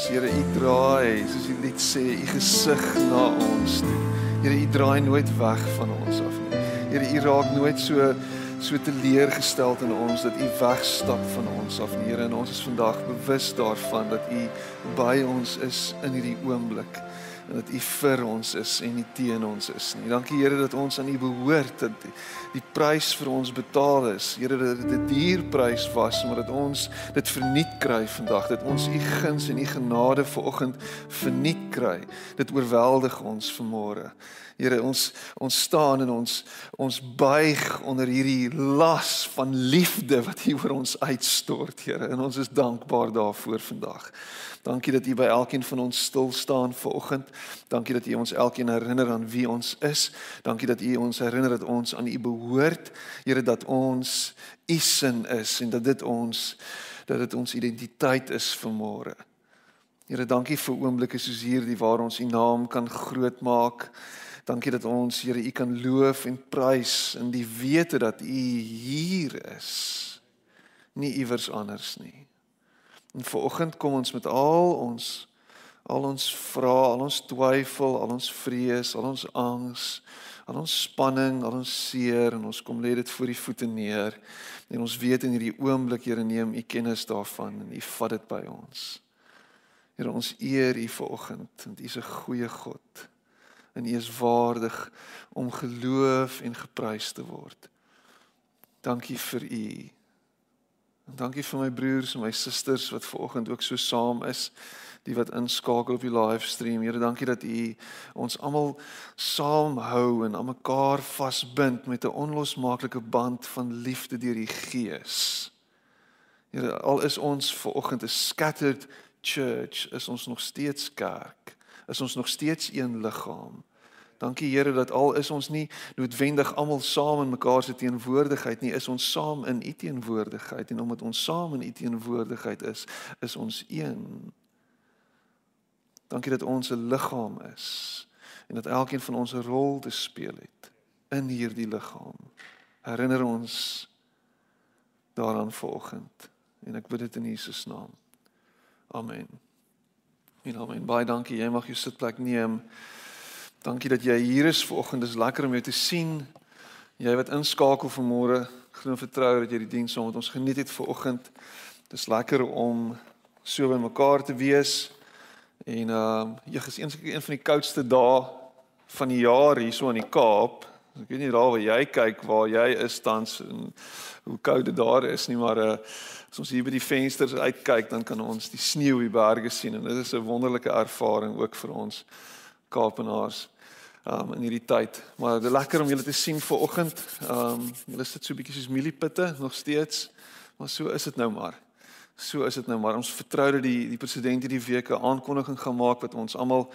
ons. Here, U draai, soos die lied sê, U gesig na ons toe. Here, U draai nooit weg van ons af nie. Here, U raak nooit so so teleurgestel in ons dat U wegstap van ons af, Here, en ons is vandag bewus daarvan dat U by ons is in hierdie oomblik dat U vir ons is en nie teen ons is nie. Dankie Here dat ons aan U behoort dat die prys vir ons betaal is. Here dat dit 'n duur prys was, maar dat ons dit verniet kry vandag, dat ons U guns en U genade vanoggend verniet kry. Dit oorweldig ons vanmôre. Here ons ons staan en ons ons buig onder hierdie las van liefde wat U oor ons uitstort, Here, en ons is dankbaar daarvoor vandag. Dankie dat U by elkeen van ons stil staan vanoggend. Dankie dat U ons elkeen herinner aan wie ons is. Dankie dat U ons herinner dat ons aan U behoort. Here dat ons U sin is en dat dit ons dat dit ons identiteit is vanmôre. Here, dankie vir oomblikke soos hierdie waar ons U naam kan grootmaak. Dankie dat ons Here U kan loof en prys in die wete dat U hier is. Nie iewers anders nie. En vanoggend kom ons met al ons al ons vrae, al ons twyfel, al ons vrees, al ons angs, al ons spanning, al ons seer en ons kom lê dit voor U voete neer. En ons weet in hierdie oomblik, Here, neem U kennis daarvan en U vat dit by ons. Here, ons eer U vanoggend want U is 'n goeie God. En U is waardig om geloof en geprys te word. Dankie vir U. En dankie vir my broers en my susters wat vanoggend ook so saam is, die wat inskakel op die livestream. Here, dankie dat U ons almal saamhou en aan mekaar vasbind met 'n onlosmaaklike band van liefde deur die Gees. Here, al is ons vanoggend 'n scattered church, is ons nog steeds kerk. Is ons nog steeds een liggaam. Dankie Here dat al is ons nie noodwendig almal saam in mekaar se teenwoordigheid nie, is ons saam in U teenwoordigheid en omdat ons saam in U teenwoordigheid is, is ons een. Dankie dat ons 'n liggaam is en dat elkeen van ons 'n rol te speel het in hierdie liggaam. Herinner ons daaraan vanoggend en ek bid dit in Jesus naam. Amen. En amen. Baie dankie. Jy mag jou sitplek neem. Dankie dat jy hier is vanoggend. Dit is lekker om jou te sien. Jy wat inskakel vanmôre. Glo en vertrou dat jy die diens saam met ons geniet het vanoggend. Dit is lekker om so by mekaar te wees. En ehm uh, jy is eenskeer een van die koudste dae van die jaar hierso in die Kaap. Ek weet nie daar waar jy kyk waar jy is tans en hoe koud dit daar is nie, maar uh, as ons hier by die vensters uitkyk, dan kan ons die sneeu op die berge sien en dit is 'n wonderlike ervaring ook vir ons. Kaapenaars um in hierdie tyd. Maar dit is lekker om julle te sien ver oggend. Um julle sit so bietjie soos mieliepitte nog steeds. Maar so is dit nou maar. So is dit nou maar. Ons vertrou dat die die president hierdie week 'n aankondiging gaan maak wat ons almal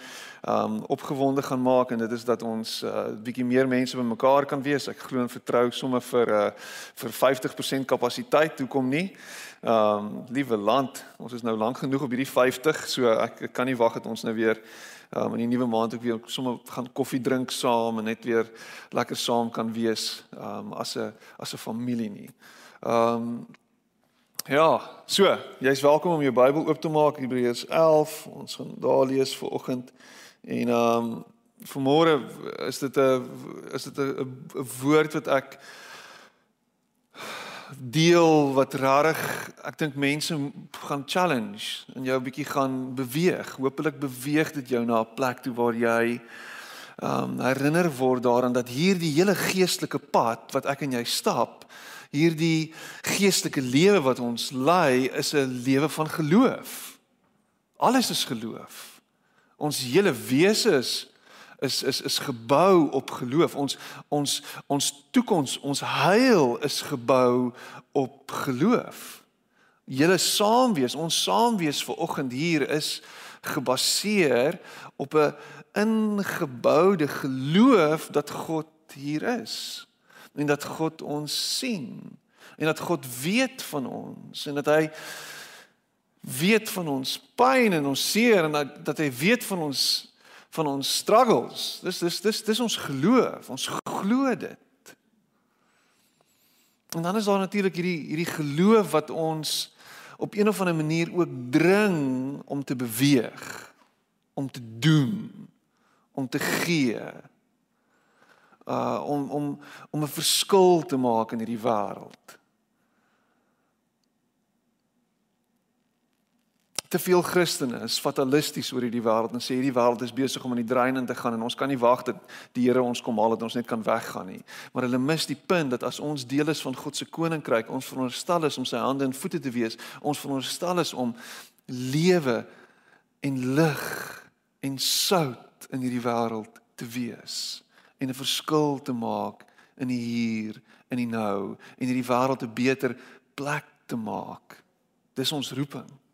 um opgewonde gaan maak en dit is dat ons 'n uh, bietjie meer mense bymekaar kan wees. Ek glo en vertrou sommer vir uh, vir 50% kapasiteit. Hoekom nie? Um liewe land, ons is nou lank genoeg op hierdie 50, so ek, ek kan nie wag dat ons nou weer um, in die nuwe maand ook weer sommer gaan koffie drink saam en net weer lekker saam kan wees um, as 'n as 'n familie nie. Ehm um, ja, so, jy's welkom om jou Bybel oop te maak Hebreërs 11. Ons gaan daar lees vir oggend en ehm um, vanmôre is dit 'n is dit 'n woord wat ek deel wat rarig ek dink mense gaan challenge en jou 'n bietjie gaan beweeg. Hoopelik beweeg dit jou na 'n plek toe waar jy ehm um, herinner word daaraan dat hierdie hele geestelike pad wat ek en jy stap, hierdie geestelike lewe wat ons lei, is 'n lewe van geloof. Alles is geloof. Ons hele wese is is is is gebou op geloof. Ons ons ons toekoms, ons heil is gebou op geloof. Julle saam wees, ons saam wees ver oggend hier is gebaseer op 'n ingeboude geloof dat God hier is en dat God ons sien en dat God weet van ons en dat hy weet van ons pyn en ons seer en dat, dat hy weet van ons van ons struggles. Dis dis dis dis ons geloof. Ons glo dit. En dan is daar natuurlik hierdie hierdie geloof wat ons op een of ander manier ook dring om te beweeg, om te doen, om te gee. Uh om om om 'n verskil te maak in hierdie wêreld. Te veel Christene is fatalisties oor hierdie wêreld en sê hierdie wêreld is besig om in die drein in te gaan en ons kan nie wag dat die Here ons kom haal dat ons net kan weggaan nie. Maar hulle mis die punt dat as ons deel is van God se koninkryk, ons veronderstel is om sy hande en voete te wees, ons veronderstel is om lewe en lig en sout in hierdie wêreld te wees en 'n verskil te maak in die hier en die nou en hierdie wêreld 'n beter plek te maak. Dis ons roeping.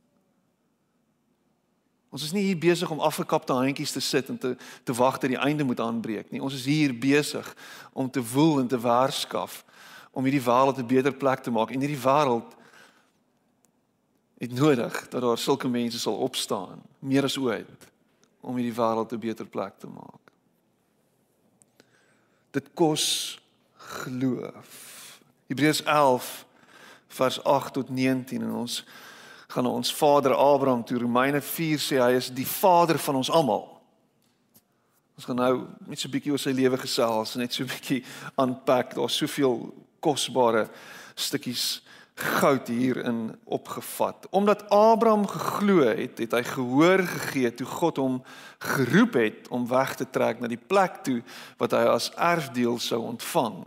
Ons is nie hier besig om afgekapte handjies te sit en te te wag dat die einde moet aanbreek nie. Ons is hier besig om te woel en te waarskaf om hierdie wêreld 'n beter plek te maak. En hierdie wêreld het nodig dat daar sulke mense sal opstaan, meer as ooit, om hierdie wêreld 'n beter plek te maak. Dit kos geloof. Hebreërs 11 vers 8 tot 19 en ons gaan na ons vader Abraham toe. Romeine 4 sê hy is die vader van ons almal. Ons gaan nou net so 'n bietjie oor sy lewe gesels, net so 'n bietjie unpack. Daar's soveel kosbare stukkies goud hierin opgevat. Omdat Abraham geglo het, het hy gehoor gegee toe God hom geroep het om weg te trek na die plek toe wat hy as erfdeel sou ontvang.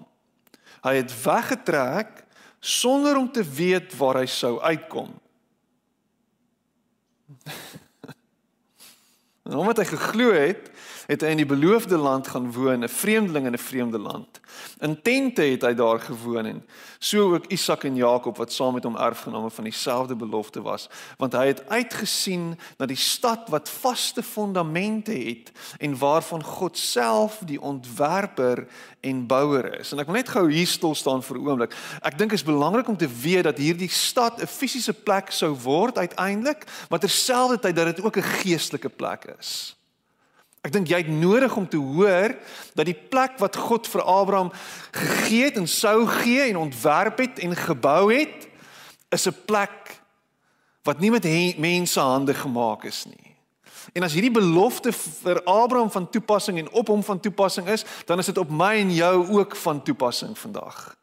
Hy het weggetrek sonder om te weet waar hy sou uitkom. En omdat hy geglo het, het hy in die beloofde land gaan woon, 'n vreemdeling in 'n vreemde land. In tente het hy daar gewoon en so ook Isak en Jakob wat saam met hom erfgename van dieselfde belofte was, want hy het uitgesien na die stad wat vaste fondamente het en waarvan God self die ontwerper en bouer is. En ek wil net gou hier stil staan vir 'n oomblik. Ek dink dit is belangrik om te weet dat hierdie stad 'n fisiese plek sou word uiteindelik, maar terselfdertyd dat dit ook 'n geestelike plek is. Ek dink jy het nodig om te hoor dat die plek wat God vir Abraham gegee het en sou gee en ontwerp het en gebou het, is 'n plek wat nie met mense hande gemaak is nie. En as hierdie belofte vir Abraham van toepassing en op hom van toepassing is, dan is dit op my en jou ook van toepassing vandag.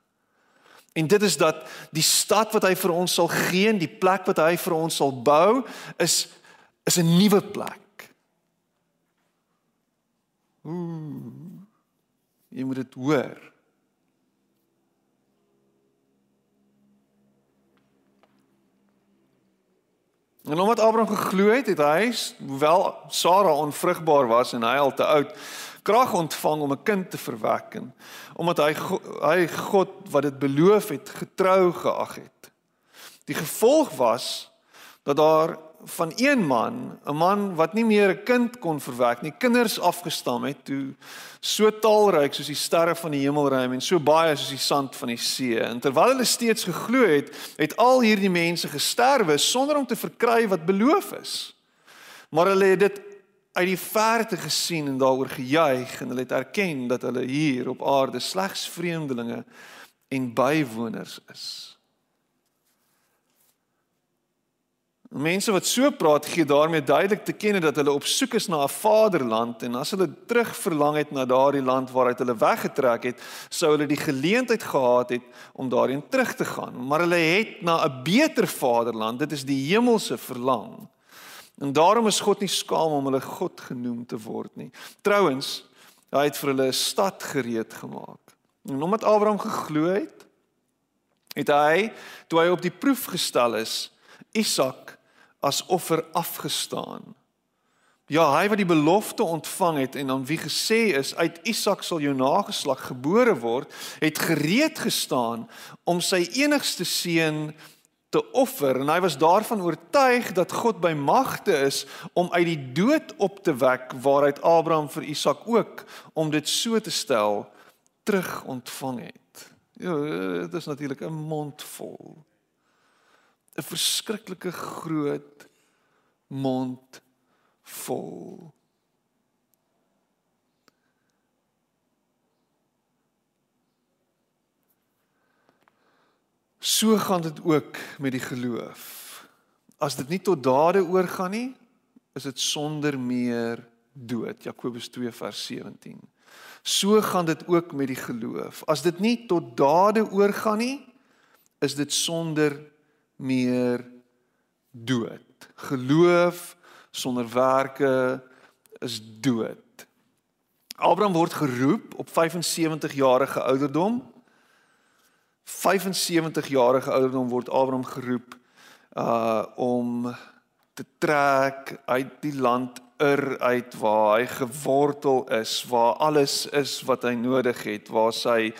En dit is dat die stad wat hy vir ons sal gee, die plek wat hy vir ons sal bou, is is 'n nuwe plek. Ooh. Jy moet dit hoor. En omdat Abraham geglo het, het hy, hoewel Sara onvrugbaar was en hy al te oud, krag ontvang om 'n kind te verwek en omdat hy hy God wat dit beloof het, getrou geag het. Die gevolg was dat daar van een man, 'n man wat nie meer 'n kind kon verwek nie, kinders afgestam het toe so talryk soos die sterre van die hemelruim en so baie soos die sand van die see. En terwyl hulle steeds geglo het, het al hierdie mense gesterwe sonder om te verkry wat beloof is. Maar hulle het dit uit die verte gesien en daaroor gejuig en hulle het erken dat hulle hier op aarde slegs vreemdelinge en bywoners is. Mense wat so praat gee daarmee duidelik te kenne dat hulle op soek is na 'n vaderland en as hulle terug verlang het na daardie land waaruit hulle weggetrek het, sou hulle die geleentheid gehad het om daarin terug te gaan. Maar hulle het na 'n beter vaderland, dit is die hemelse verlang. En daarom is God nie skaam om hulle God genoem te word nie. Trouwens, hy het vir hulle 'n stad gereed gemaak. En omdat Abraham geglo het, het hy toe hy op die proef gestel is, Isak as offer afgestaan. Ja, hy wat die belofte ontvang het en aan wie gesê is uit Isak sal jou nageslag gebore word, het gereed gestaan om sy enigste seun te offer en hy was daarvan oortuig dat God by magte is om uit die dood op te wek waaruit Abraham vir Isak ook om dit so te stel terug ontvang het. Ja, dit is natuurlik 'n mond vol. 'n verskriklike groot mond vol. So gaan dit ook met die geloof. as dit nie tot dade oorgaan nie, is dit sonder meer dood. Jakobus 2 vers 17. So gaan dit ook met die geloof. As dit nie tot dade oorgaan nie, is dit sonder meer dood. Geloof sonder werke is dood. Abraham word geroep op 75 jarige ouderdom. 75 jarige ouderdom word Abraham geroep uh om te trek uit die land Ur uit waar hy gewortel is, waar alles is wat hy nodig het, waar sy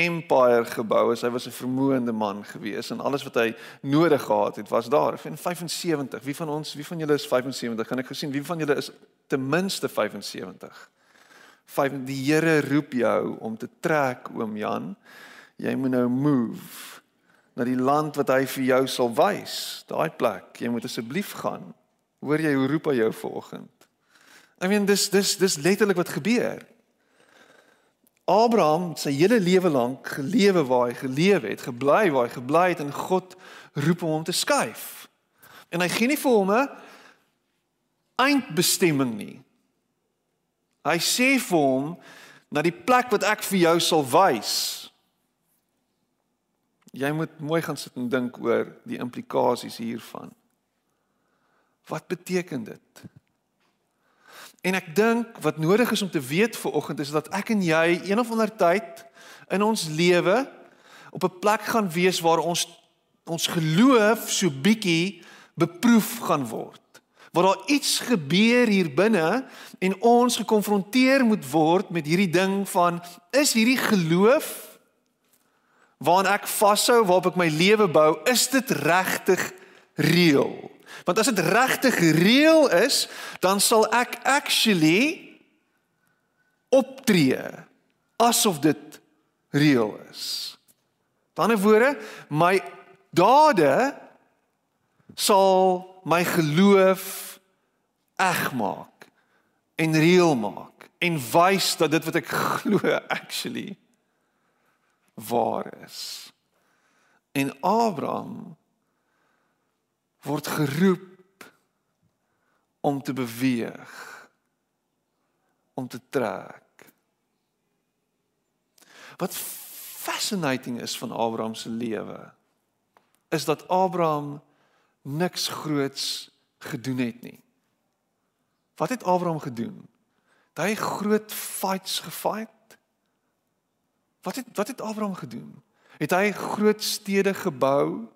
empire gebou is. Hy was 'n vermoënde man gewees en alles wat hy nodig gehad het was daar. En 75. Wie van ons, wie van julle is 75? Kan ek gesien wie van julle is ten minste 75? Vyf die Here roep jou om te trek oom Jan. Jy moet nou move na die land wat hy vir jou sal wys. Daai plek. Jy moet asseblief gaan. Hoor jy hoe roep hy jou vanoggend? I mean dis dis dis letterlik wat gebeur. Abraham sy hele lewe lank gelewe waar hy geleef het, gebly waar hy gebly het en God roep hom om te skuif. En hy gee nie vir hom 'n eindbestemming nie. Hy sê vir hom na die plek wat ek vir jou sal wys. Jy moet mooi gaan sit en dink oor die implikasies hiervan. Wat beteken dit? En ek dink wat nodig is om te weet vir oggend is dat ek en jy een of ander tyd in ons lewe op 'n plek gaan wees waar ons ons geloof so bietjie beproef gaan word. Waar daar iets gebeur hier binne en ons gekonfronteer moet word met hierdie ding van is hierdie geloof waaraan ek vashou, waarop ek my lewe bou, is dit regtig reëel? Want as dit regtig reël is, dan sal ek actually optree asof dit reël is. Die ander woorde, my dade sal my geloof eg maak en reël maak en wys dat dit wat ek glo actually waar is. En Abraham word geroep om te beweeg om te trek. Wat fascinating is van Abraham se lewe is dat Abraham niks groots gedoen het nie. Wat het Abraham gedoen? Het hy groot fights gefight? Wat het wat het Abraham gedoen? Het hy groot stede gebou?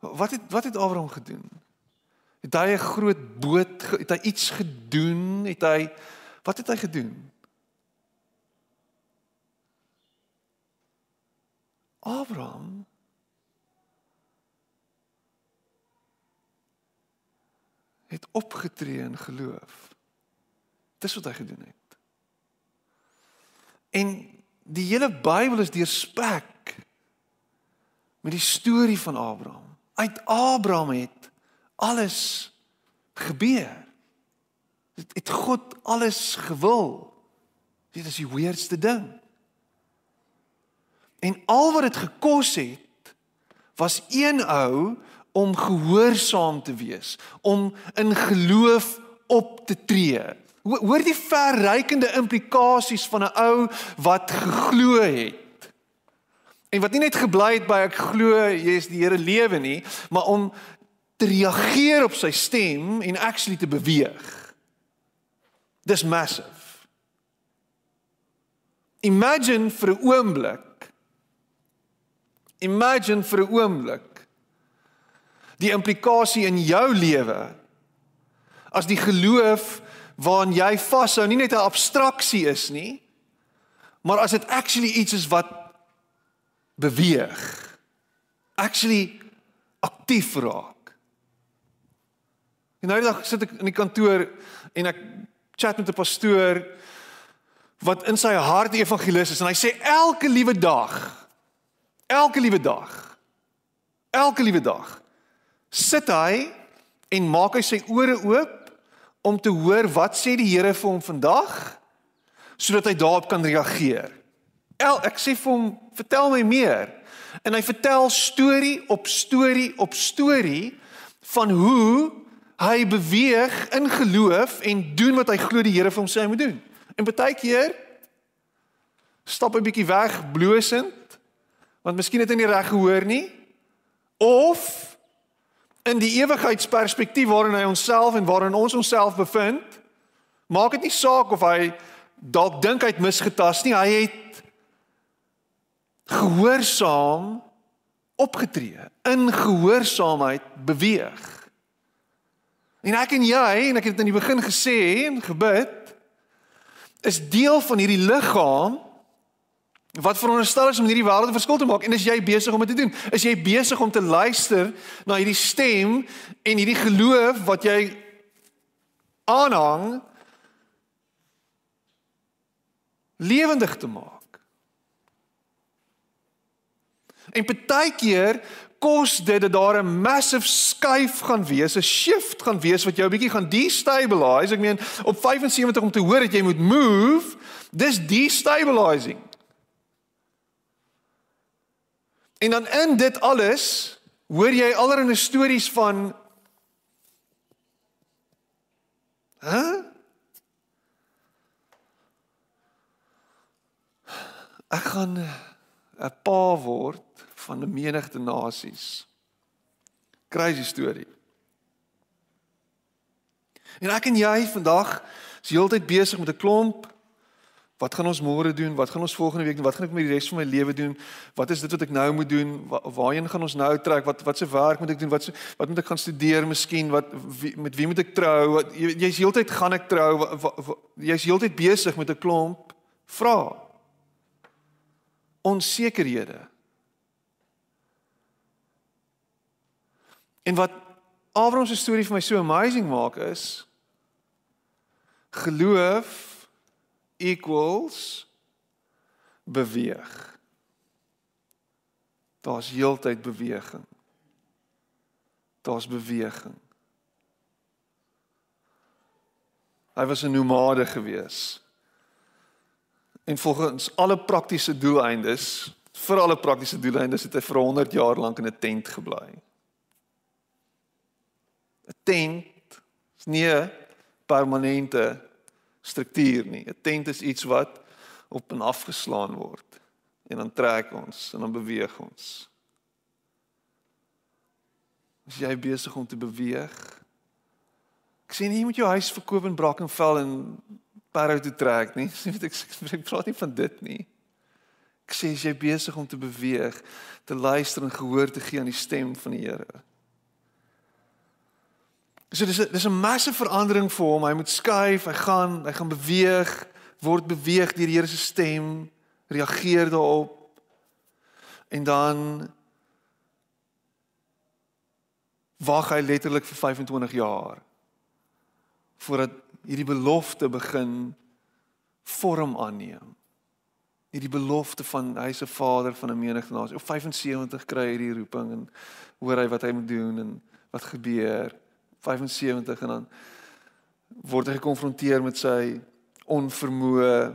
Wat het wat het Abraham gedoen? Het hy 'n groot boot, het hy iets gedoen? Het hy wat het hy gedoen? Abraham het opgetree in geloof. Dis wat hy gedoen het. En die hele Bybel is deurspek met die storie van Abraham uit Abraham het alles gebeur. Het, het God alles gewil. Dit is die weirdste ding. En al wat dit gekos het was een ou om gehoorsaam te wees, om in geloof op te tree. Hoor die verrykende implikasies van 'n ou wat geglo het. En wat nie net gebly het by ek glo jy is die Here lewe nie, maar om te reageer op sy stem en actually te beweeg. Dis massive. Imagine vir 'n oomblik. Imagine vir 'n oomblik die implikasie in jou lewe as die geloof waaraan jy vashou nie net 'n abstraksie is nie, maar as dit actually iets is wat beweeg. Actually aktief raak. En nou die dag sit ek in die kantoor en ek chat met 'n pastoor wat in sy hart evangelis is en hy sê elke liewe dag elke liewe dag elke liewe dag sit hy en maak hy sy ore oop om te hoor wat sê die Here vir hom vandag sodat hy daarop kan reageer. El, ek sê vir hom, vertel my meer. En hy vertel storie op storie op storie van hoe hy beweeg in geloof en doen wat hy glo die Here vir hom sê hy moet doen. En baie keer stap hy bietjie weg bloosend want miskien het hy nie reg gehoor nie of in die ewigheidsperspektief waarin hy onsself en waarin ons onsself bevind maak dit nie saak of hy dalk dink hy het misgetas nie hy het gehoorsaam opgetree in gehoorsaamheid beweeg en ek en jy en ek het dit in die begin gesê en gebid is deel van hierdie liggaam wat veronderstel is om hierdie wêreld 'n verskil te maak en is jy besig om dit te doen? Is jy besig om te luister na hierdie stem en hierdie geloof wat jy aanhang lewendig te maak? En baie keer kos dit dat daar 'n massive skuif gaan wees, 'n shift gaan wees wat jou 'n bietjie gaan destabilize. Ek meen op 75 om te hoor dat jy moet move, dis destabilizing. En dan in dit alles hoor jy allerlei stories van Hæ? Huh? Ek gaan 'n pa word van 'n menigte nasies. Crazy storie. En ek en jy vandag is heeltyd besig met 'n klomp wat gaan ons môre doen? Wat gaan ons volgende week doen? Wat gaan ek met die res van my lewe doen? Wat is dit wat ek nou moet doen? Wa waarheen gaan ons nou trek? Wat wat se werk moet ek doen? Wat se wat moet ek gaan studeer miskien? Wat wie, met wie moet ek trou? Jy's jy heeltyd gaan ek trou? Jy's heeltyd besig met 'n klomp vrae. Onsekerhede. En wat Abraham se storie vir my so amazing maak is geloof equals beweeg. Daar's heeltyd beweging. Daar's beweging. Hy was 'n nomade gewees. En volgens alle praktiese doeleindes, vir alle praktiese doeleindes het hy vir 100 jaar lank in 'n tent gebly. 'n tent is nie 'n permanente struktuur nie. 'n Tent is iets wat op en af geslaan word en dan trek ons en dan beweeg ons. As jy besig om te beweeg. Ek sê nie jy moet jou huis verkoop in Brackenfell en Parow toe trek nie. Ek ek praat nie van dit nie. Ek sê as jy besig om te beweeg, te luister en gehoor te gee aan die stem van die Here. So dis dis 'n massive verandering vir hom. Hy moet skuif, hy gaan, hy gaan beweeg, word beweeg deur die Here se stem, reageer daarop. En dan wag hy letterlik vir 25 jaar voordat hierdie belofte begin vorm aanneem. Hierdie belofte van hy se vader van 'n menigte nasie. Op 75 kry hy hierdie roeping en hoor hy wat hy moet doen en wat gebeur. 75 en dan word hy gekonfronteer met sy onvermoë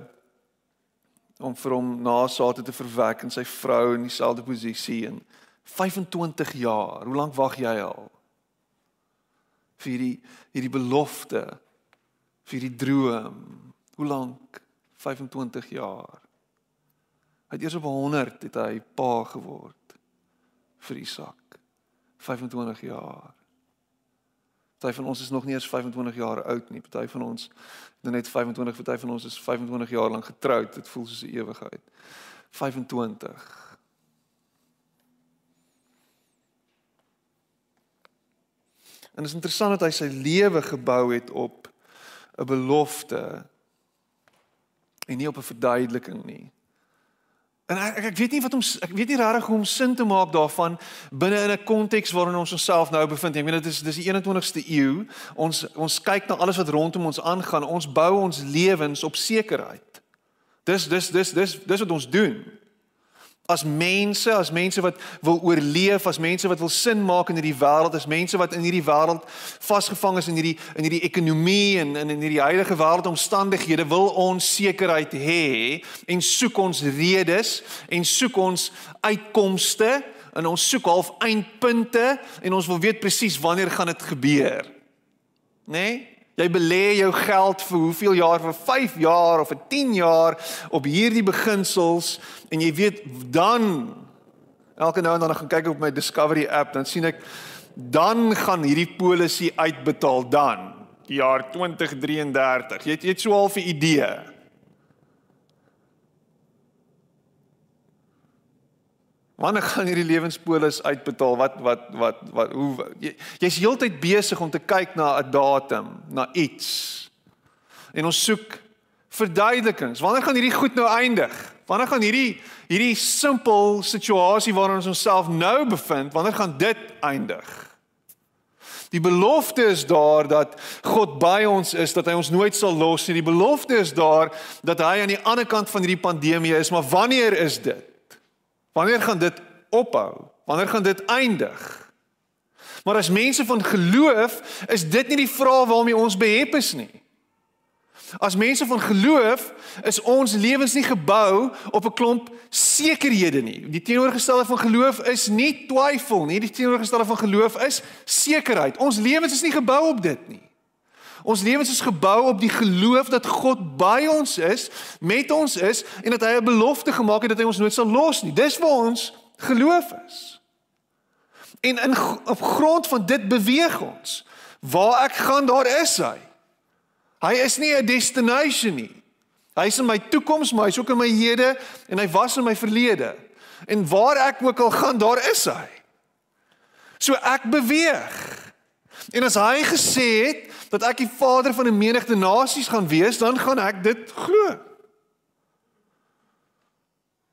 om vir hom nasate te verwek en sy vrou in dieselfde posisie en 25 jaar. Hoe lank wag jy al? Vir hierdie hierdie belofte vir die droom. Hoe lank? 25 jaar. Hy het eers op 100 het hy pa geword vir Isak. 25 jaar. Party van ons is nog nie eens 25 jaar oud nie. Party van ons is net 25, party van ons is 25 jaar lank getroud. Dit voel soos 'n ewigheid. 25. En dit is interessant dat hy sy lewe gebou het op 'n belofte en nie op 'n verduideliking nie. En ek ek weet nie wat om ek weet nie regtig hoe om sin te maak daarvan binne in 'n konteks waarin ons onsself nou bevind. Ek meen dit is dis die 21ste eeu. Ons ons kyk na alles wat rondom ons aangaan. Ons bou ons lewens op sekerheid. Dis dis dis dis dis wat ons doen. As mense, as mense wat wil oorleef, as mense wat wil sin maak in hierdie wêreld, as mense wat in hierdie wêreld vasgevang is in hierdie in hierdie ekonomie en in in hierdie huidige wêreldomstandighede, wil ons sekerheid hê en soek ons redes en soek ons uitkomste en ons soek half eindpunte en ons wil weet presies wanneer gaan dit gebeur. Né? Nee? Jy belê jou geld vir hoeveel jaar vir 5 jaar of vir 10 jaar op hierdie beginsels en jy weet dan elke nou en dan gaan kyk op my Discovery app dan sien ek dan gaan hierdie polisie uitbetaal dan jaar 2033. Jy het jy het so half 'n idee. Wanneer gaan hierdie lewenspolis uitbetaal? Wat wat wat wat hoe jy's jy heeltyd besig om te kyk na 'n datum, na iets. En ons soek verduidelikings. Wanneer gaan hierdie goed nou eindig? Wanneer gaan hierdie hierdie simpel situasie waarin ons onsself nou bevind, wanneer gaan dit eindig? Die belofte is daar dat God by ons is, dat hy ons nooit sal los nie. Die belofte is daar dat hy aan die ander kant van hierdie pandemie is, maar wanneer is dit? Wanneer gaan dit ophou? Wanneer gaan dit eindig? Maar as mense van geloof, is dit nie die vraag waarmee ons behep is nie. As mense van geloof, is ons lewens nie gebou op 'n klomp sekerhede nie. Die teenoorgestelde van geloof is nie twyfel nie. Die teenoorgestelde van geloof is sekerheid. Ons lewens is nie gebou op dit nie. Ons lewens is gebou op die geloof dat God by ons is, met ons is en dat hy 'n belofte gemaak het dat hy ons nooit sal los nie. Dis waar ons geloof is. En in op grond van dit beweeg ons. Waar ek gaan, daar is hy. Hy is nie 'n destination nie. Hy is in my toekoms, maar hy's ook in my hede en hy was in my verlede. En waar ek ook al gaan, daar is hy. So ek beweeg. En as hy gesê het dat ek die vader van 'n menigte nasies gaan wees, dan gaan ek dit glo.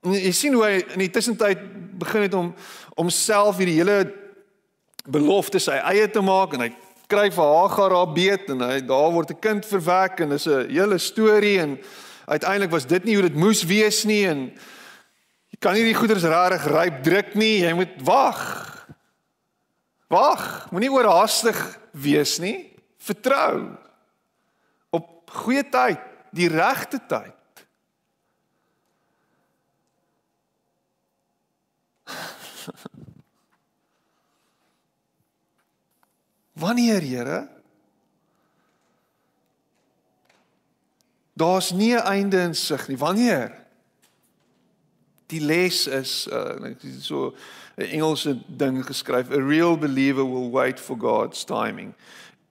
Jy sien hoe hy in die tussentyd begin het om homself hierdie hele belofte sy eie te maak en hy kry vir Hagar haar beet en hy daar word 'n kind verwek en dis 'n hele storie en uiteindelik was dit nie hoe dit moes wees nie en jy kan nie die goeders regtig ryp druk nie, jy moet wag. Wag, moenie oorhaastig wees nie. Vertrou op goeie tyd, die regte tyd. Wanneer, Here? Daar's nie 'n einde in sig nie. Wanneer? Die les is uh so 'n Engelse ding geskryf, a real believer will wait for God's timing.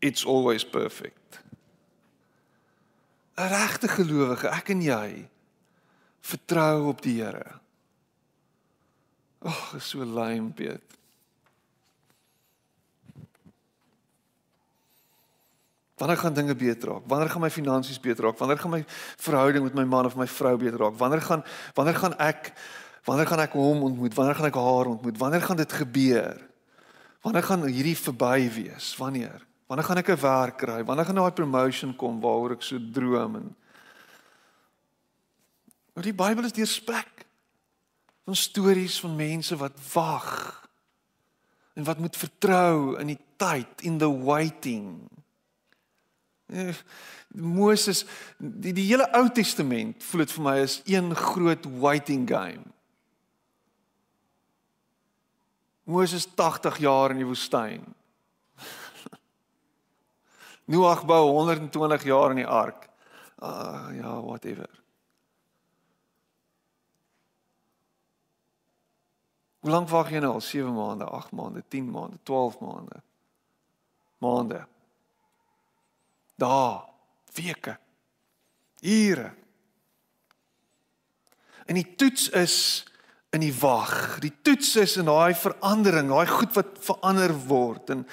It's always perfect. 'n Regte gelowige, ek en jy, vertrou op die Here. Ag, is so lyn, Piet. Wanneer gaan dinge beter raak? Wanneer gaan my finansies beter raak? Wanneer gaan my verhouding met my man of my vrou beter raak? Wanneer gaan wanneer gaan ek Wanneer gaan ek hom ontmoet? Wanneer gaan ek haar ontmoet? Wanneer gaan dit gebeur? Wanneer gaan hierdie verby wees? Wanneer? Wanneer gaan ek 'n werk kry? Wanneer gaan daai promotion kom waaroor ek so droom en Maar die Bybel is deurspek van stories van mense wat wag en wat moet vertrou in die tyd in the waiting. Eh, Moses die die hele Ou Testament voel dit vir my is een groot waiting game. Moses 80 jaar in die woestyn. Noag bou 120 jaar in die ark. Ah uh, ja, whatever. Hoe lank wag jy nou al? 7 maande, 8 maande, 10 maande, 12 maande. Maande. Dae, weke, ure. En die toets is in die wag. Die toets is in daai verandering, daai goed wat verander word en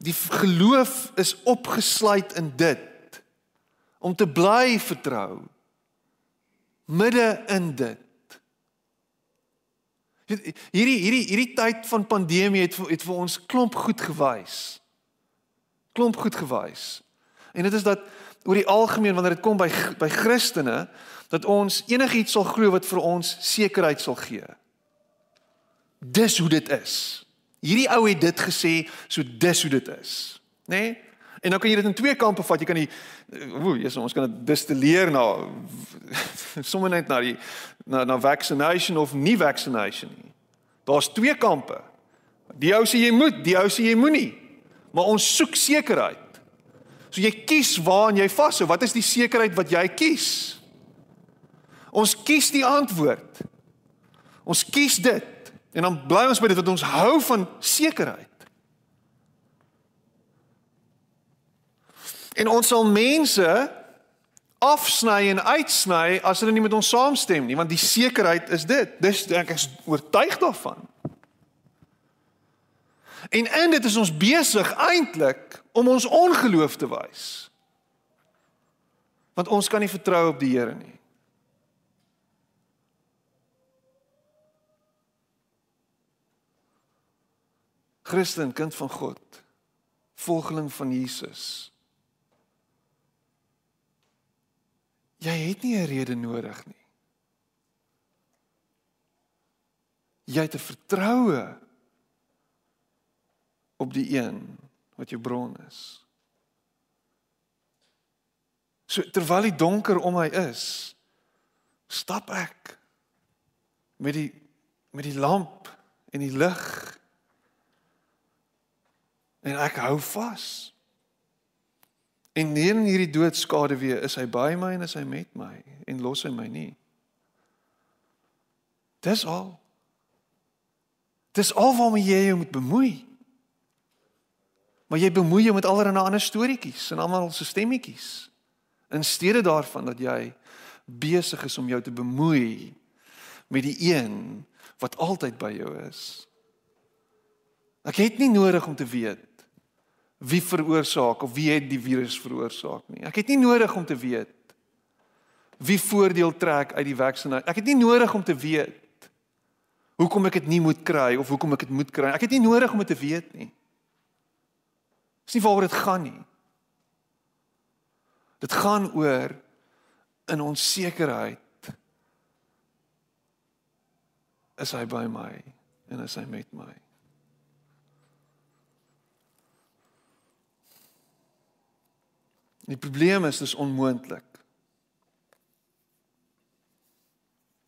die geloof is opgesluit in dit om te bly vertrou midde in dit. Hierdie hierdie hierdie tyd van pandemie het het vir ons klomp goed gewys. Klomp goed gewys. En dit is dat oor die algemeen wanneer dit kom by by Christene dat ons enigiets sal glo wat vir ons sekerheid sal gee Dis hoe dit is. Hierdie ou het dit gesê, so dis hoe dit is. Nê? Nee? En dan kan jy dit in twee kampe vat. Jy kan die woe, Jesus, ons kan dit distilleer na sommer net na die na na vaccination of nie vaccination nie. Daar's twee kampe. Die ou sê jy moet, die ou sê jy moenie. Maar ons soek sekerheid. So jy kies waaraan jy vashou. Wat is die sekerheid wat jy kies? Ons kies die antwoord. Ons kies dit en dan bly ons by dit wat ons hou van sekerheid. En ons sal mense afsny en uitsny as hulle nie met ons saamstem nie, want die sekerheid is dit. Dis ek is oortuig daarvan. En in dit is ons besig eintlik om ons ongeloof te wys. Want ons kan nie vertrou op die Here nie. Christen, kind van God, volgeling van Jesus. Jy het nie 'n rede nodig nie. Jy het 'n vertroue op die een wat jou bron is. So terwyl die donker om my is, stap ek met die met die lamp en die lig en ek hou vas. En in hierdie doodskade weer is hy by my en is hy met my en los hy my nie. Dis al. Dis al waarmee jy jou moet bemoei. Maar jy bemoei jou met allerlei ander storieetjies en almal se stemmetjies. In steede daarvan dat jy besig is om jou te bemoei met die een wat altyd by jou is. Ek het nie nodig om te weet wie veroorsaak of wie het die virus veroorsaak nie. Ek het nie nodig om te weet wie voordeel trek uit die vaksinasie. Ek het nie nodig om te weet hoekom ek dit nie moet kry of hoekom ek dit moet kry. Ek het nie nodig om dit te weet nie. Dis nie waaroor dit gaan nie. Dit gaan oor in onsekerheid is hy by my en is hy met my. Die probleem is dis onmoontlik.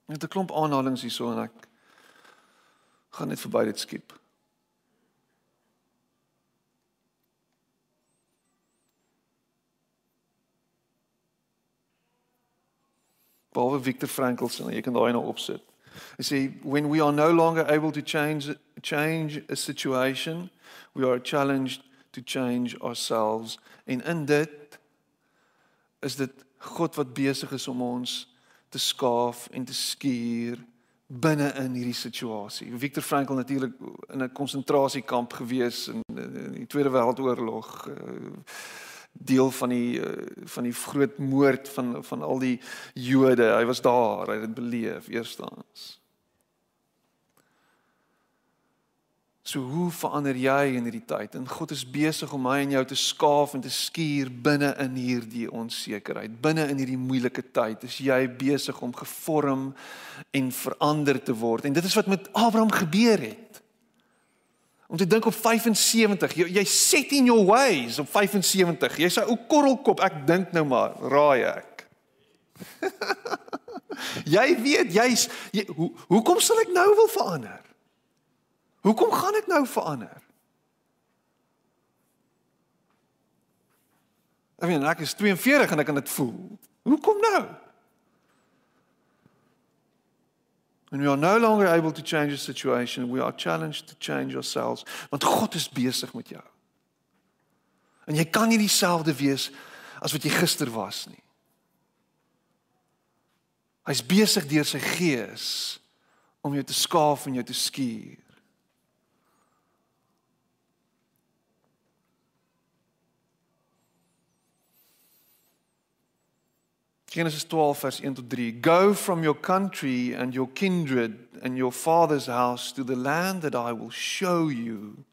Net 'n klomp aanhalings hierso en ek gaan net verby dit skiep. Paul Victor Frankl sê jy kan daai nou opsit. Hy sê when we are no longer able to change change a situation, we are challenged to change ourselves in in dit is dit God wat besig is om ons te skaaf en te skuur binne in hierdie situasie. Viktor Frankl natuurlik in 'n konsentrasiekamp gewees in, in die Tweede Wêreldoorlog uh, deel van die uh, van die groot moord van van al die Jode. Hy was daar, hy het dit beleef eerstens. So hoe verander jy in hierdie tyd? En God is besig om my en jou te skaaf en te skuur binne in hierdie onsekerheid. Binne in hierdie moeilike tyd is jy besig om gevorm en verander te word. En dit is wat met Abraham gebeur het. Om te dink op 75, jy, jy set in your ways op 75. Jy's 'n ou korrelkop. Ek dink nou maar, raai ek. jy weet, jy's jy, hoe hoekom sal ek nou wil verander? Hoekom gaan ek nou verander? Ek weet ek is 42 en ek kan dit voel. Hoekom nou? When we are no longer able to change a situation, we are challenged to change ourselves. Want God is besig met jou. En jy kan nie dieselfde wees as wat jy gister was nie. Hy's besig deur sy gees om jou te skaaf en jou te skuur. Genesis 12 vers 1 tot 3 Go from your country and your kindred and your father's house to the land that I will show you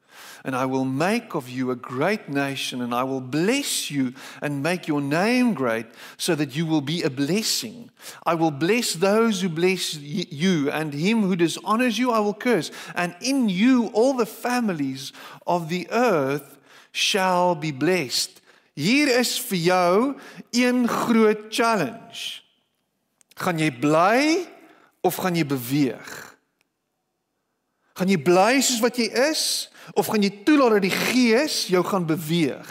And I will make of you a great nation, and I will bless you and make your name great, so that you will be a blessing. I will bless those who bless you, and him who dishonors you, I will curse. And in you, all the families of the earth shall be blessed. Hier is vir jou een groot challenge. Gaan jy bly of gaan jy beweeg? Gaan jy bly soos wat jy is of gaan jy toelaat dat die Gees jou gaan beweeg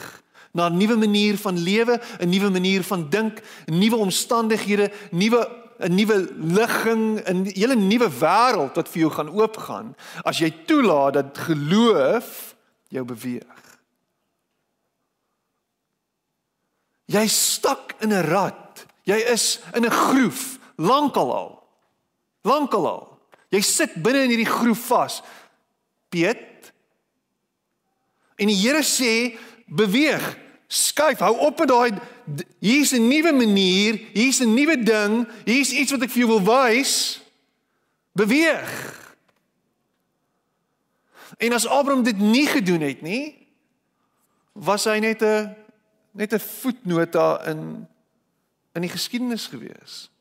na 'n nuwe manier van lewe, 'n nuwe manier van dink, nuwe omstandighede, nuwe 'n nuwe ligging, 'n hele nuwe wêreld wat vir jou gaan oopgaan as jy toelaat dat geloof jou beweeg. Jy stak in 'n rat. Jy is in 'n groef lankal al. Lankal al. Jy sit binne in hierdie groef vas. Piet. En die Here sê beweeg, skuif, hou op met daai hier's 'n nuwe manier, hier's 'n nuwe ding, hier's iets wat ek vir jou wil wys. Beweeg. En as Abraham dit nie gedoen het nie, was hy net 'n net 'n voetnota in in die geskiedenis gewees.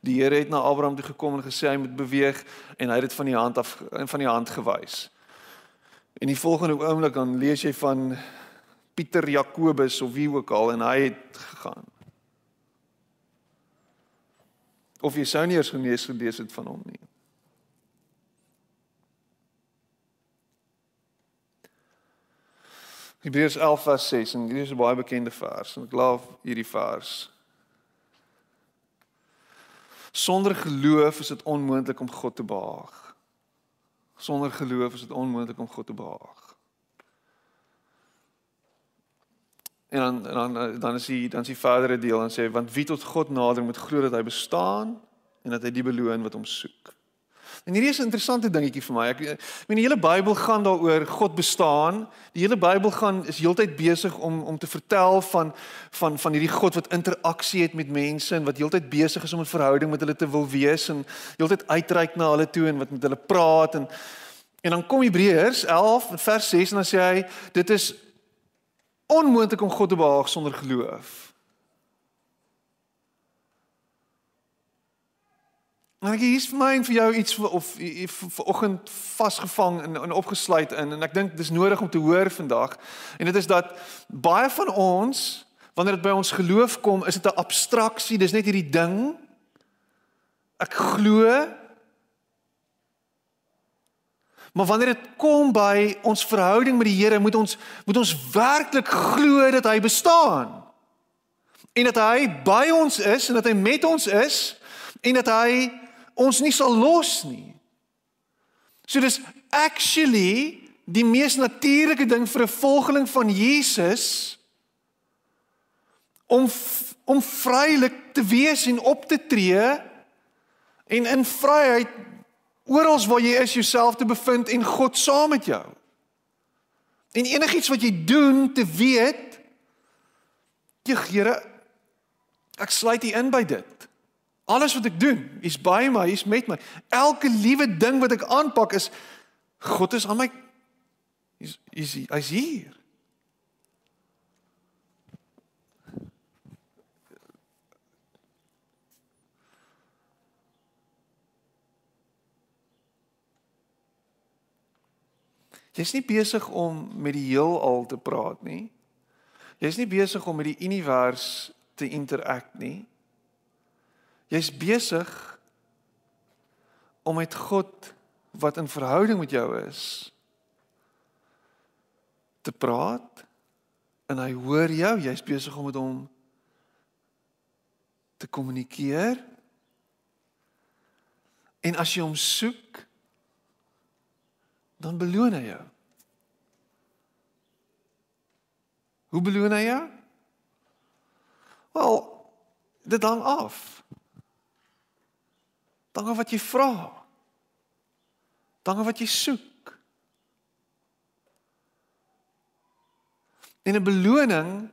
Die Here het na Abraham toe gekom en gesê hy moet beweeg en hy het dit van die hand af van die hand gewys. En die volgende oomblik dan lees jy van Pieter Jakobus of wie ook al en hy het gegaan. Of jy sou nie eens genees gelees het van hom nie. Hebreërs 11 vers 6 en hierdie is 'n baie bekende vers en ek glo hierdie vers Sonder geloof is dit onmoontlik om God te behaag. Sonder geloof is dit onmoontlik om God te behaag. En dan dan dan is die dan is die verdere deel en sê want wie tot God nader moet glo dat hy bestaan en dat hy die beloon wat hom soek. En hierdie is 'n interessante dingetjie vir my. Ek meen die hele Bybel gaan daaroor God bestaan. Die hele Bybel gaan is heeltyd besig om om te vertel van van van hierdie God wat interaksie het met mense en wat heeltyd besig is om 'n verhouding met hulle te wil wees en heeltyd uitreik na hulle toe en wat met hulle praat en en dan kom Hebreërs 11 vers 6 en dan sê hy dit is onmoontlik om God te behaag sonder geloof. Maar ek hier's vir my en vir jou iets vir, of vanoggend vasgevang en, en opgesluit in en ek dink dis nodig om te hoor vandag. En dit is dat baie van ons wanneer dit by ons geloof kom, is dit 'n abstraksie, dis net hierdie ding. Ek glo. Maar wanneer dit kom by ons verhouding met die Here, moet ons moet ons werklik glo dat hy bestaan. En dat hy by ons is en dat hy met ons is en dat hy ons nie sal los nie. So dis actually die mees natuurlike ding vir 'n volgeling van Jesus om om vrylik te wees en op te tree en in vryheid oral waar jy is jouself te bevind en God saam met jou. En enigiets wat jy doen te weet, jy Here ek sluit U in by dit. Alles wat ek doen, is by my, is met my. Elke liewe ding wat ek aanpak is God is aan my is is hy's hier. Jy's nie besig om met die heelal te praat nie. Jy's nie besig om met die univers te interact nie. Jy's besig om met God wat in verhouding met jou is te praat en hy hoor jou, jy's besig om met hom te kommunikeer. En as jy hom soek, dan beloon hy jou. Hoe beloon hy jou? Wel, dit hang af. Dankie wat jy vra. Dankie wat jy soek. En 'n beloning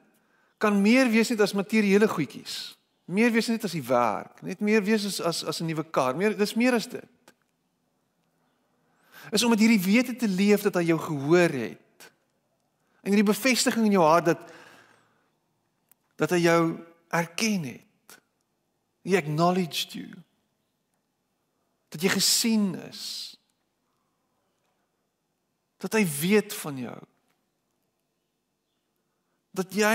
kan meer wees net as materiële goedjies. Meer wees net as die werk, net meer wees as as as 'n nuwe kar. Meer dis meer as dit. Is om met hierdie wete te leef dat hy jou gehoor het. En hierdie bevestiging in jou hart dat dat hy jou erken het. He acknowledged you. Dat jy gesien is. Dat hy weet van jou. Dat jy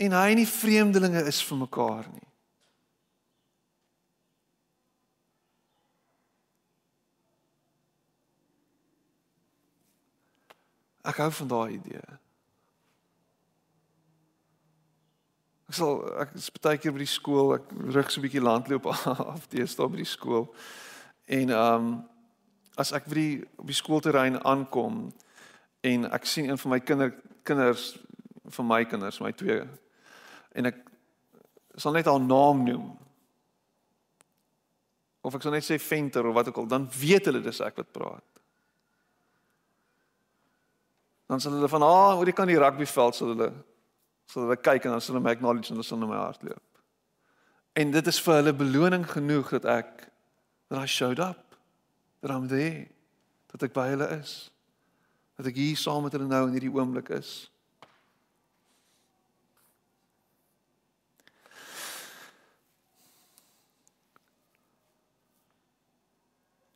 en hy nie vreemdelinge is vir mekaar nie. Ek hou van daai idee. Ek sal ek is baie keer by die skool, ek rig so 'n bietjie landloop af teenoor by die skool. En ehm um, as ek by die op die skoolterrein aankom en ek sien een van my kinder kinders van my kinders, my twee en ek sal net haar naam noem. Of ek sal net sê Venter of wat ook al, dan weet hulle dis ek wat praat. dan sal hulle van ah oor die kan die rugbyveld sal hulle sal hulle kyk en dan sal hulle my acknowledge en hulle sal na my hart loop. En dit is vir hulle beloning genoeg dat ek that I showed up. Dat I'm there. Dat ek by hulle is. Dat ek hier saam met hulle nou in hierdie oomblik is.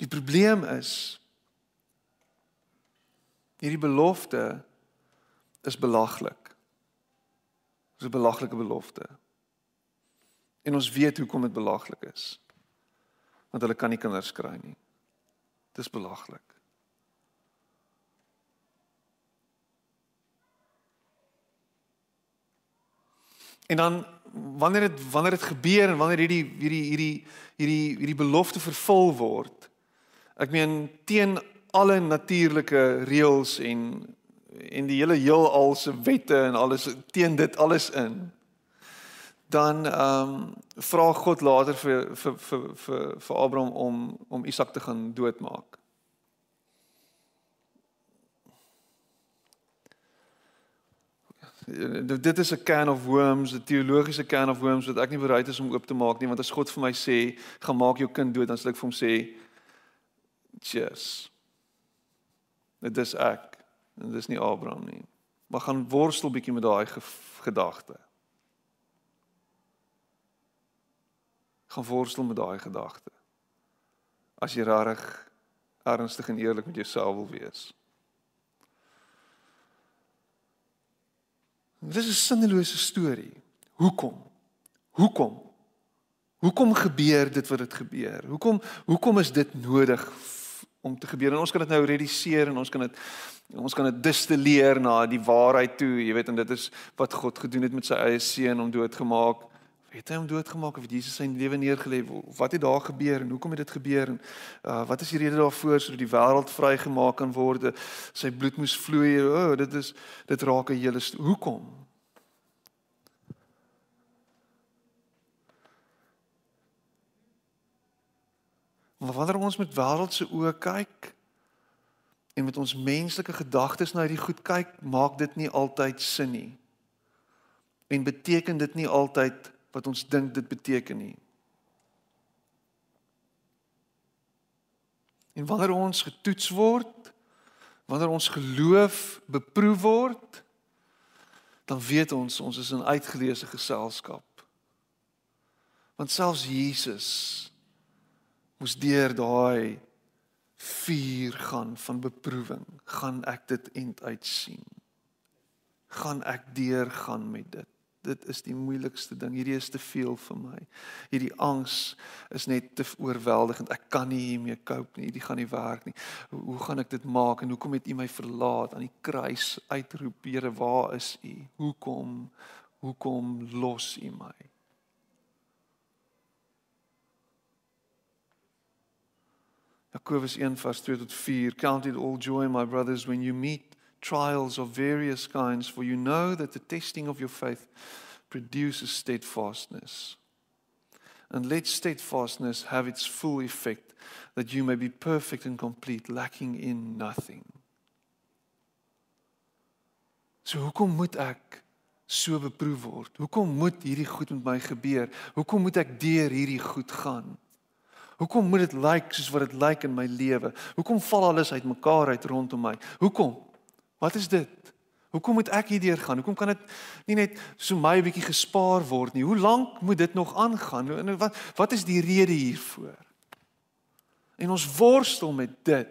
Die probleem is Hierdie belofte is belaglik. Dis 'n belaglike belofte. En ons weet hoekom dit belaglik is. Want hulle kan nie kinders kry nie. Dis belaglik. En dan wanneer dit wanneer dit gebeur en wanneer hierdie hierdie hierdie hierdie hierdie belofte vervul word. Ek meen teen alle natuurlike reëls en en die hele heelal se wette en alles teen dit alles in. Dan ehm um, vra God later vir vir vir vir vir Abraham om om Isak te gaan doodmaak. Dit is 'n can of worms, 'n teologiese can of worms wat ek nie bereid is om oop te maak nie, want as God vir my sê, "Gaan maak jou kind dood," dan sal ek vir hom sê, "Cheers." Dit is ek en dis nie Abraham nie. Maar gaan worstel bietjie met daai gedagte. Gaan worstel met daai gedagte. As jy regtig ernstig en eerlik met jouself wil wees. Dit is 'n sinnelose storie. Hoekom? Hoekom? Hoekom gebeur dit wat dit gebeur? Hoekom hoekom is dit nodig om te gebeur. En ons kan dit nou reduseer en ons kan dit ons kan dit distilleer na die waarheid toe, jy weet en dit is wat God gedoen het met sy eie seun om doodgemaak. Het hy hom doodgemaak of het Jesus sy lewe neergelê? Wat het daar gebeur en hoekom het dit gebeur? En uh, wat is die rede daarvoor sodat die wêreld vrygemaak kan word? Sy bloed moes vloei. O, oh, dit is dit raak 'n hele hoekom? Maar wanneer ons met wêreldse oë kyk en met ons menslike gedagtes na hierdie goed kyk, maak dit nie altyd sin nie. En beteken dit nie altyd wat ons dink dit beteken nie. En wanneer ons getoets word, wanneer ons geloof beproef word, dan weet ons ons is in uitgeleese geselskap. Want selfs Jesus moes deur daai vuur gaan van beproewing, gaan ek dit end uit sien. Gaan ek deur gaan met dit. Dit is die moeilikste ding. Hierdie is te veel vir my. Hierdie angs is net te oorweldigend. Ek kan nie hiermee cope nie. Dit gaan nie werk nie. Hoe, hoe gaan ek dit maak en hoekom het U my verlaat aan die kruis uitroep, Here, waar is U? Hoekom? Hoekom los U my? Jakobus 1 vers 2 tot 4 Count it all joy my brothers when you meet trials of various kinds for you know that the testing of your faith produces steadfastness. And let steadfastness have its full effect that you may be perfect and complete lacking in nothing. So hoekom moet ek so beproef word? Hoekom moet hierdie goed met my gebeur? Hoekom moet ek deur hierdie goed gaan? Hoekom moet dit lyk like soos wat dit lyk like in my lewe? Hoekom val alles uitmekaar uit rondom my? Hoekom? Wat is dit? Hoekom moet ek hierdeur gaan? Hoekom kan dit nie net so my 'n bietjie gespaar word nie? Hoe lank moet dit nog aangaan? Wat wat is die rede hiervoor? En ons worstel met dit.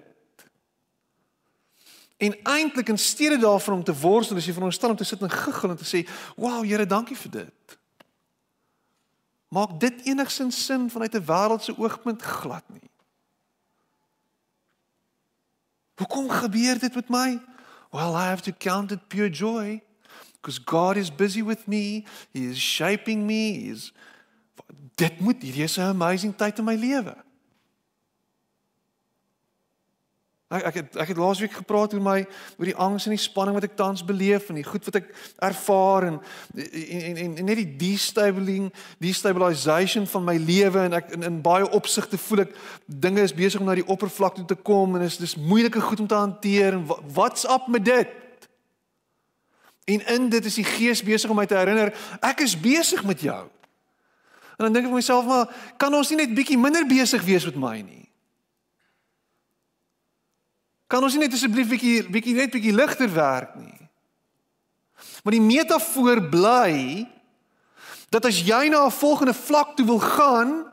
En eintlik in steede daarvan om te worstel, is jy veronderstel om te sit en giggel en te sê, "Wow, Here, dankie vir dit." Maak dit enigsins sin vanuit 'n wêreldse oogpunt glad nie. Hoekom gebeur dit met my? Well, I have to count it pure joy because God is busy with me. He is shaping me. He is Dit moet hierdie is 'n amazing tyd in my lewe. Ek ek het ek het laasweek gepraat oor my oor die angs en die spanning wat ek tans beleef en die goed wat ek ervaar en en en, en, net die destabilizing destabilization van my lewe en ek in, in baie opsigte voel ek dinge is besig om na die oppervlakte te kom en is dis moeilike goed om te hanteer en wat's op met dit? En in dit is die Gees besig om my te herinner ek is besig met jou. En dan dink ek vir myself maar kan ons nie net bietjie minder besig wees met my nie? Kan ons nie net asseblief bietjie bietjie net bietjie ligter werk nie? Maar die metafoor bly dat as jy na 'n volgende vlak toe wil gaan,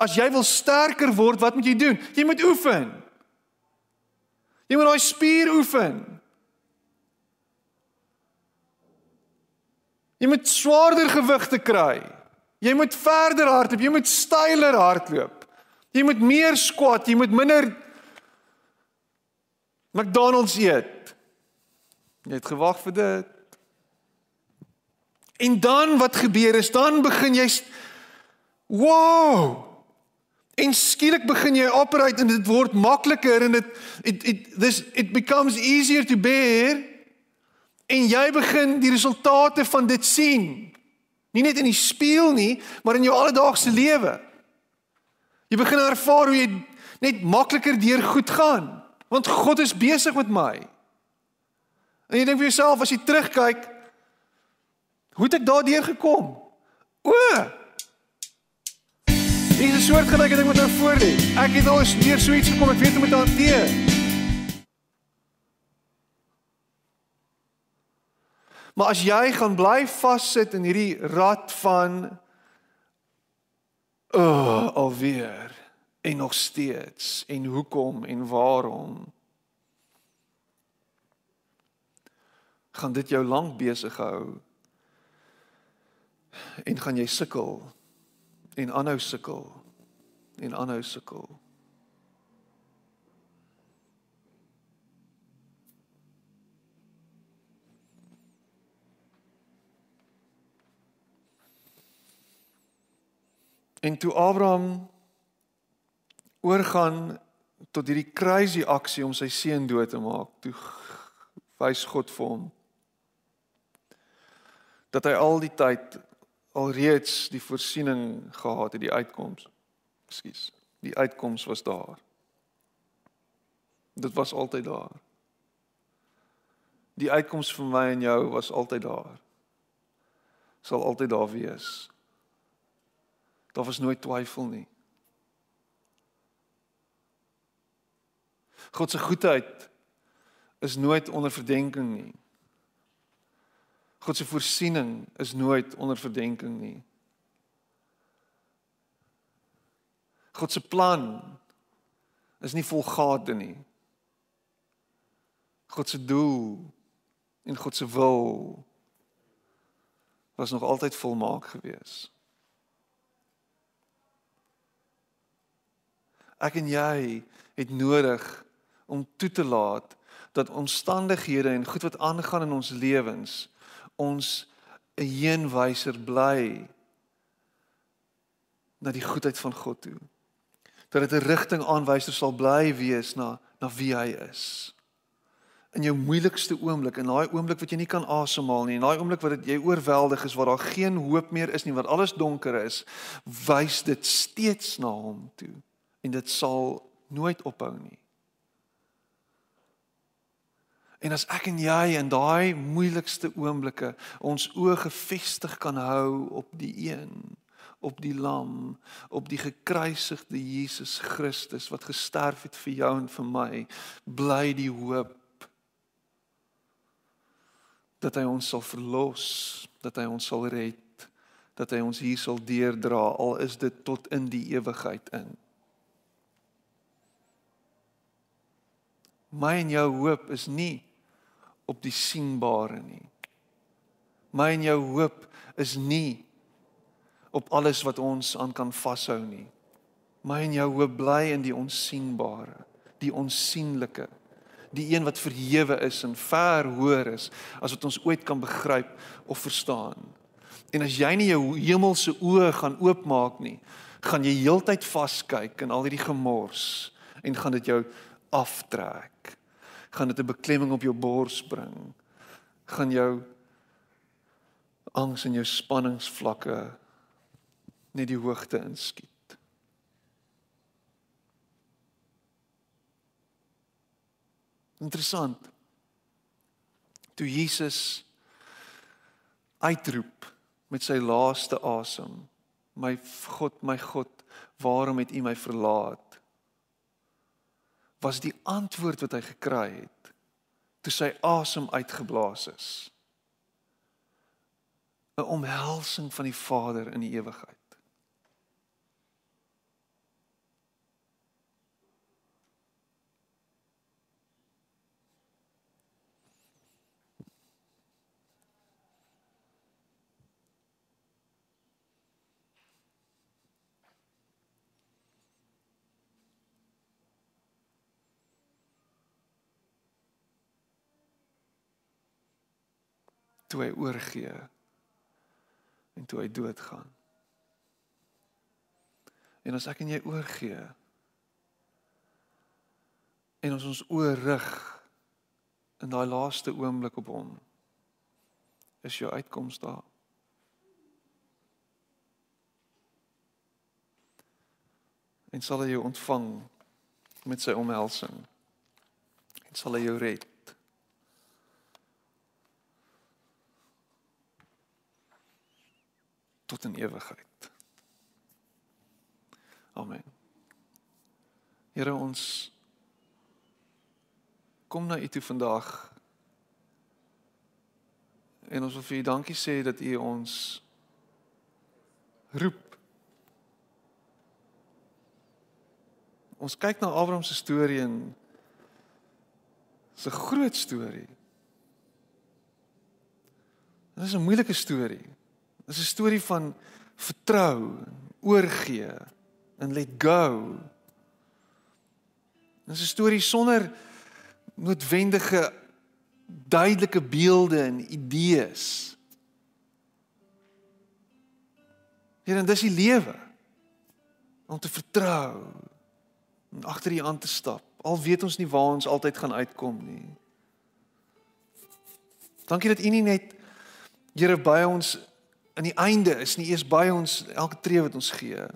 as jy wil sterker word, wat moet jy doen? Jy moet oefen. Jy moet daai spier oefen. Jy moet swaarder gewigte kry. Jy moet verder hardloop, jy moet styler hardloop. Jy moet meer squat, jy moet minder McDonald's eet. Jy het gewag vir dit. En dan wat gebeur is dan begin jy wow. En skielik begin jy operate en dit word makliker en dit it it this it becomes easier to bear. En jy begin die resultate van dit sien. Nie net in die spieël nie, maar in jou alledaagse lewe. Jy begin ervaar hoe jy net makliker deur goed gaan. Want God is besig met my. En jy dink vir jouself as jy terugkyk, hoe het ek daardeur gekom? O! Dis 'n soort gelyke ding wat nou voor lê. Ek het al eens deur so iets gekom, ek weet hoe om dit te hanteer. Maar as jy gaan bly vassit in hierdie rad van oh, alweer en nog steeds. En hoekom en waarom? Gaan dit jou lank besig hou? En gaan jy sukkel? En aanhou sukkel? En aanhou sukkel? En toe Abraham oorgaan tot hierdie crazy aksie om sy seun dood te maak. Toe wys God vir hom dat hy al die tyd alreeds die voorsiening gehad het, die uitkoms. Ekskuus. Die uitkoms was daar. Dit was altyd daar. Die uitkoms vir my en jou was altyd daar. Sal altyd daar wees. Daar was nooit twyfel nie. God se goedheid is nooit onder verdenking nie. God se voorsiening is nooit onder verdenking nie. God se plan is nie volgade nie. God se doel en God se wil was nog altyd volmaak gewees. Ek en jy het nodig om toe te laat dat omstandighede en goed wat aangaan in ons lewens ons 'n heenwyser bly na die goedheid van God toe. Dat dit 'n rigting aanwyser sal bly wees na na wie hy is. In jou moeilikste oomblik, in daai oomblik wat jy nie kan asemhaal nie, in daai oomblik wat dit jy oorweldig is, waar daar geen hoop meer is nie, waar alles donker is, wys dit steeds na hom toe en dit sal nooit ophou nie. En as ek en jy in daai moeilikste oomblikke ons oë gefestig kan hou op die een, op die lam, op die gekruisigde Jesus Christus wat gesterf het vir jou en vir my, bly die hoop dat hy ons sal verlos, dat hy ons sal red, dat hy ons hier sal deerdra al is dit tot in die ewigheid in. My en jou hoop is nie op die sienbare nie. My en jou hoop is nie op alles wat ons aan kan vashou nie. My en jou hoop bly in die onsigbare, die onsigbare, die een wat verhewe is en ver hoër is as wat ons ooit kan begryp of verstaan. En as jy nie jou hemelse oë gaan oopmaak nie, gaan jy heeltyd vaskyk in al hierdie gemors en gaan dit jou aftrek. Gaan dit 'n beklemming op jou bors bring. Gaan jou angs en jou spanningsvlakke net die hoogte inskiet. Interessant. Toe Jesus uitroep met sy laaste asem, my God, my God, waarom het U my verlaat? Was die antwoord wat hy gekry het toe sy asem uitgeblaas is. 'n Omhelsing van die Vader in die ewigheid. Toe hy oorgee en toe hy doodgaan. En as ek en jy oorgee en ons ons oor rig in daai laaste oomblik op hom is jou uitkoms daar. En sal hy jou ontvang met sy omhelsing. En sal hy jou red. Tot in ewigheid. Amen. Here ons kom na U toe vandag. En ons wil vir U dankie sê dat U ons roep. Ons kyk na Abraham se storie en dis 'n groot storie. Dit is 'n moeilike storie. Dis 'n storie van vertrou, oorgee en let go. Dis 'n storie sonder noodwendige duidelike beelde en idees. Hier en dis die lewe om te vertrou en agter U aan te stap. Al weet ons nie waar ons altyd gaan uitkom nie. Dankie dat U nie net Here by ons aan die einde is nie eers by ons elke tree wat ons gee.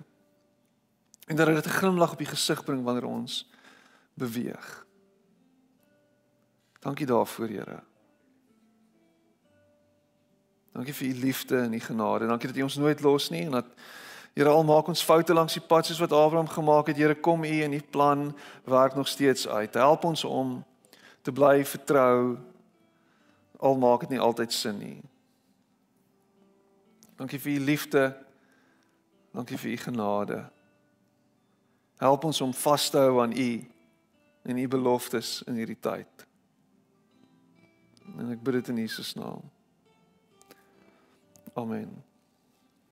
En dat dit 'n glimlag op die gesig bring wanneer ons beweeg. Dankie daarvoor, Here. Dankie vir u liefde en u genade. Dankie dat u ons nooit los nie en dat Here al maak ons foute langs die pad soos wat Abraham gemaak het. Here, kom u en u plan werk nog steeds uit. Help ons om te bly vertrou al maak dit nie altyd sin nie. Dankie vir u liefde. Dankie vir u genade. Help ons om vas te hou aan u en u beloftes in hierdie tyd. En ek bid dit in Jesus naam. Amen.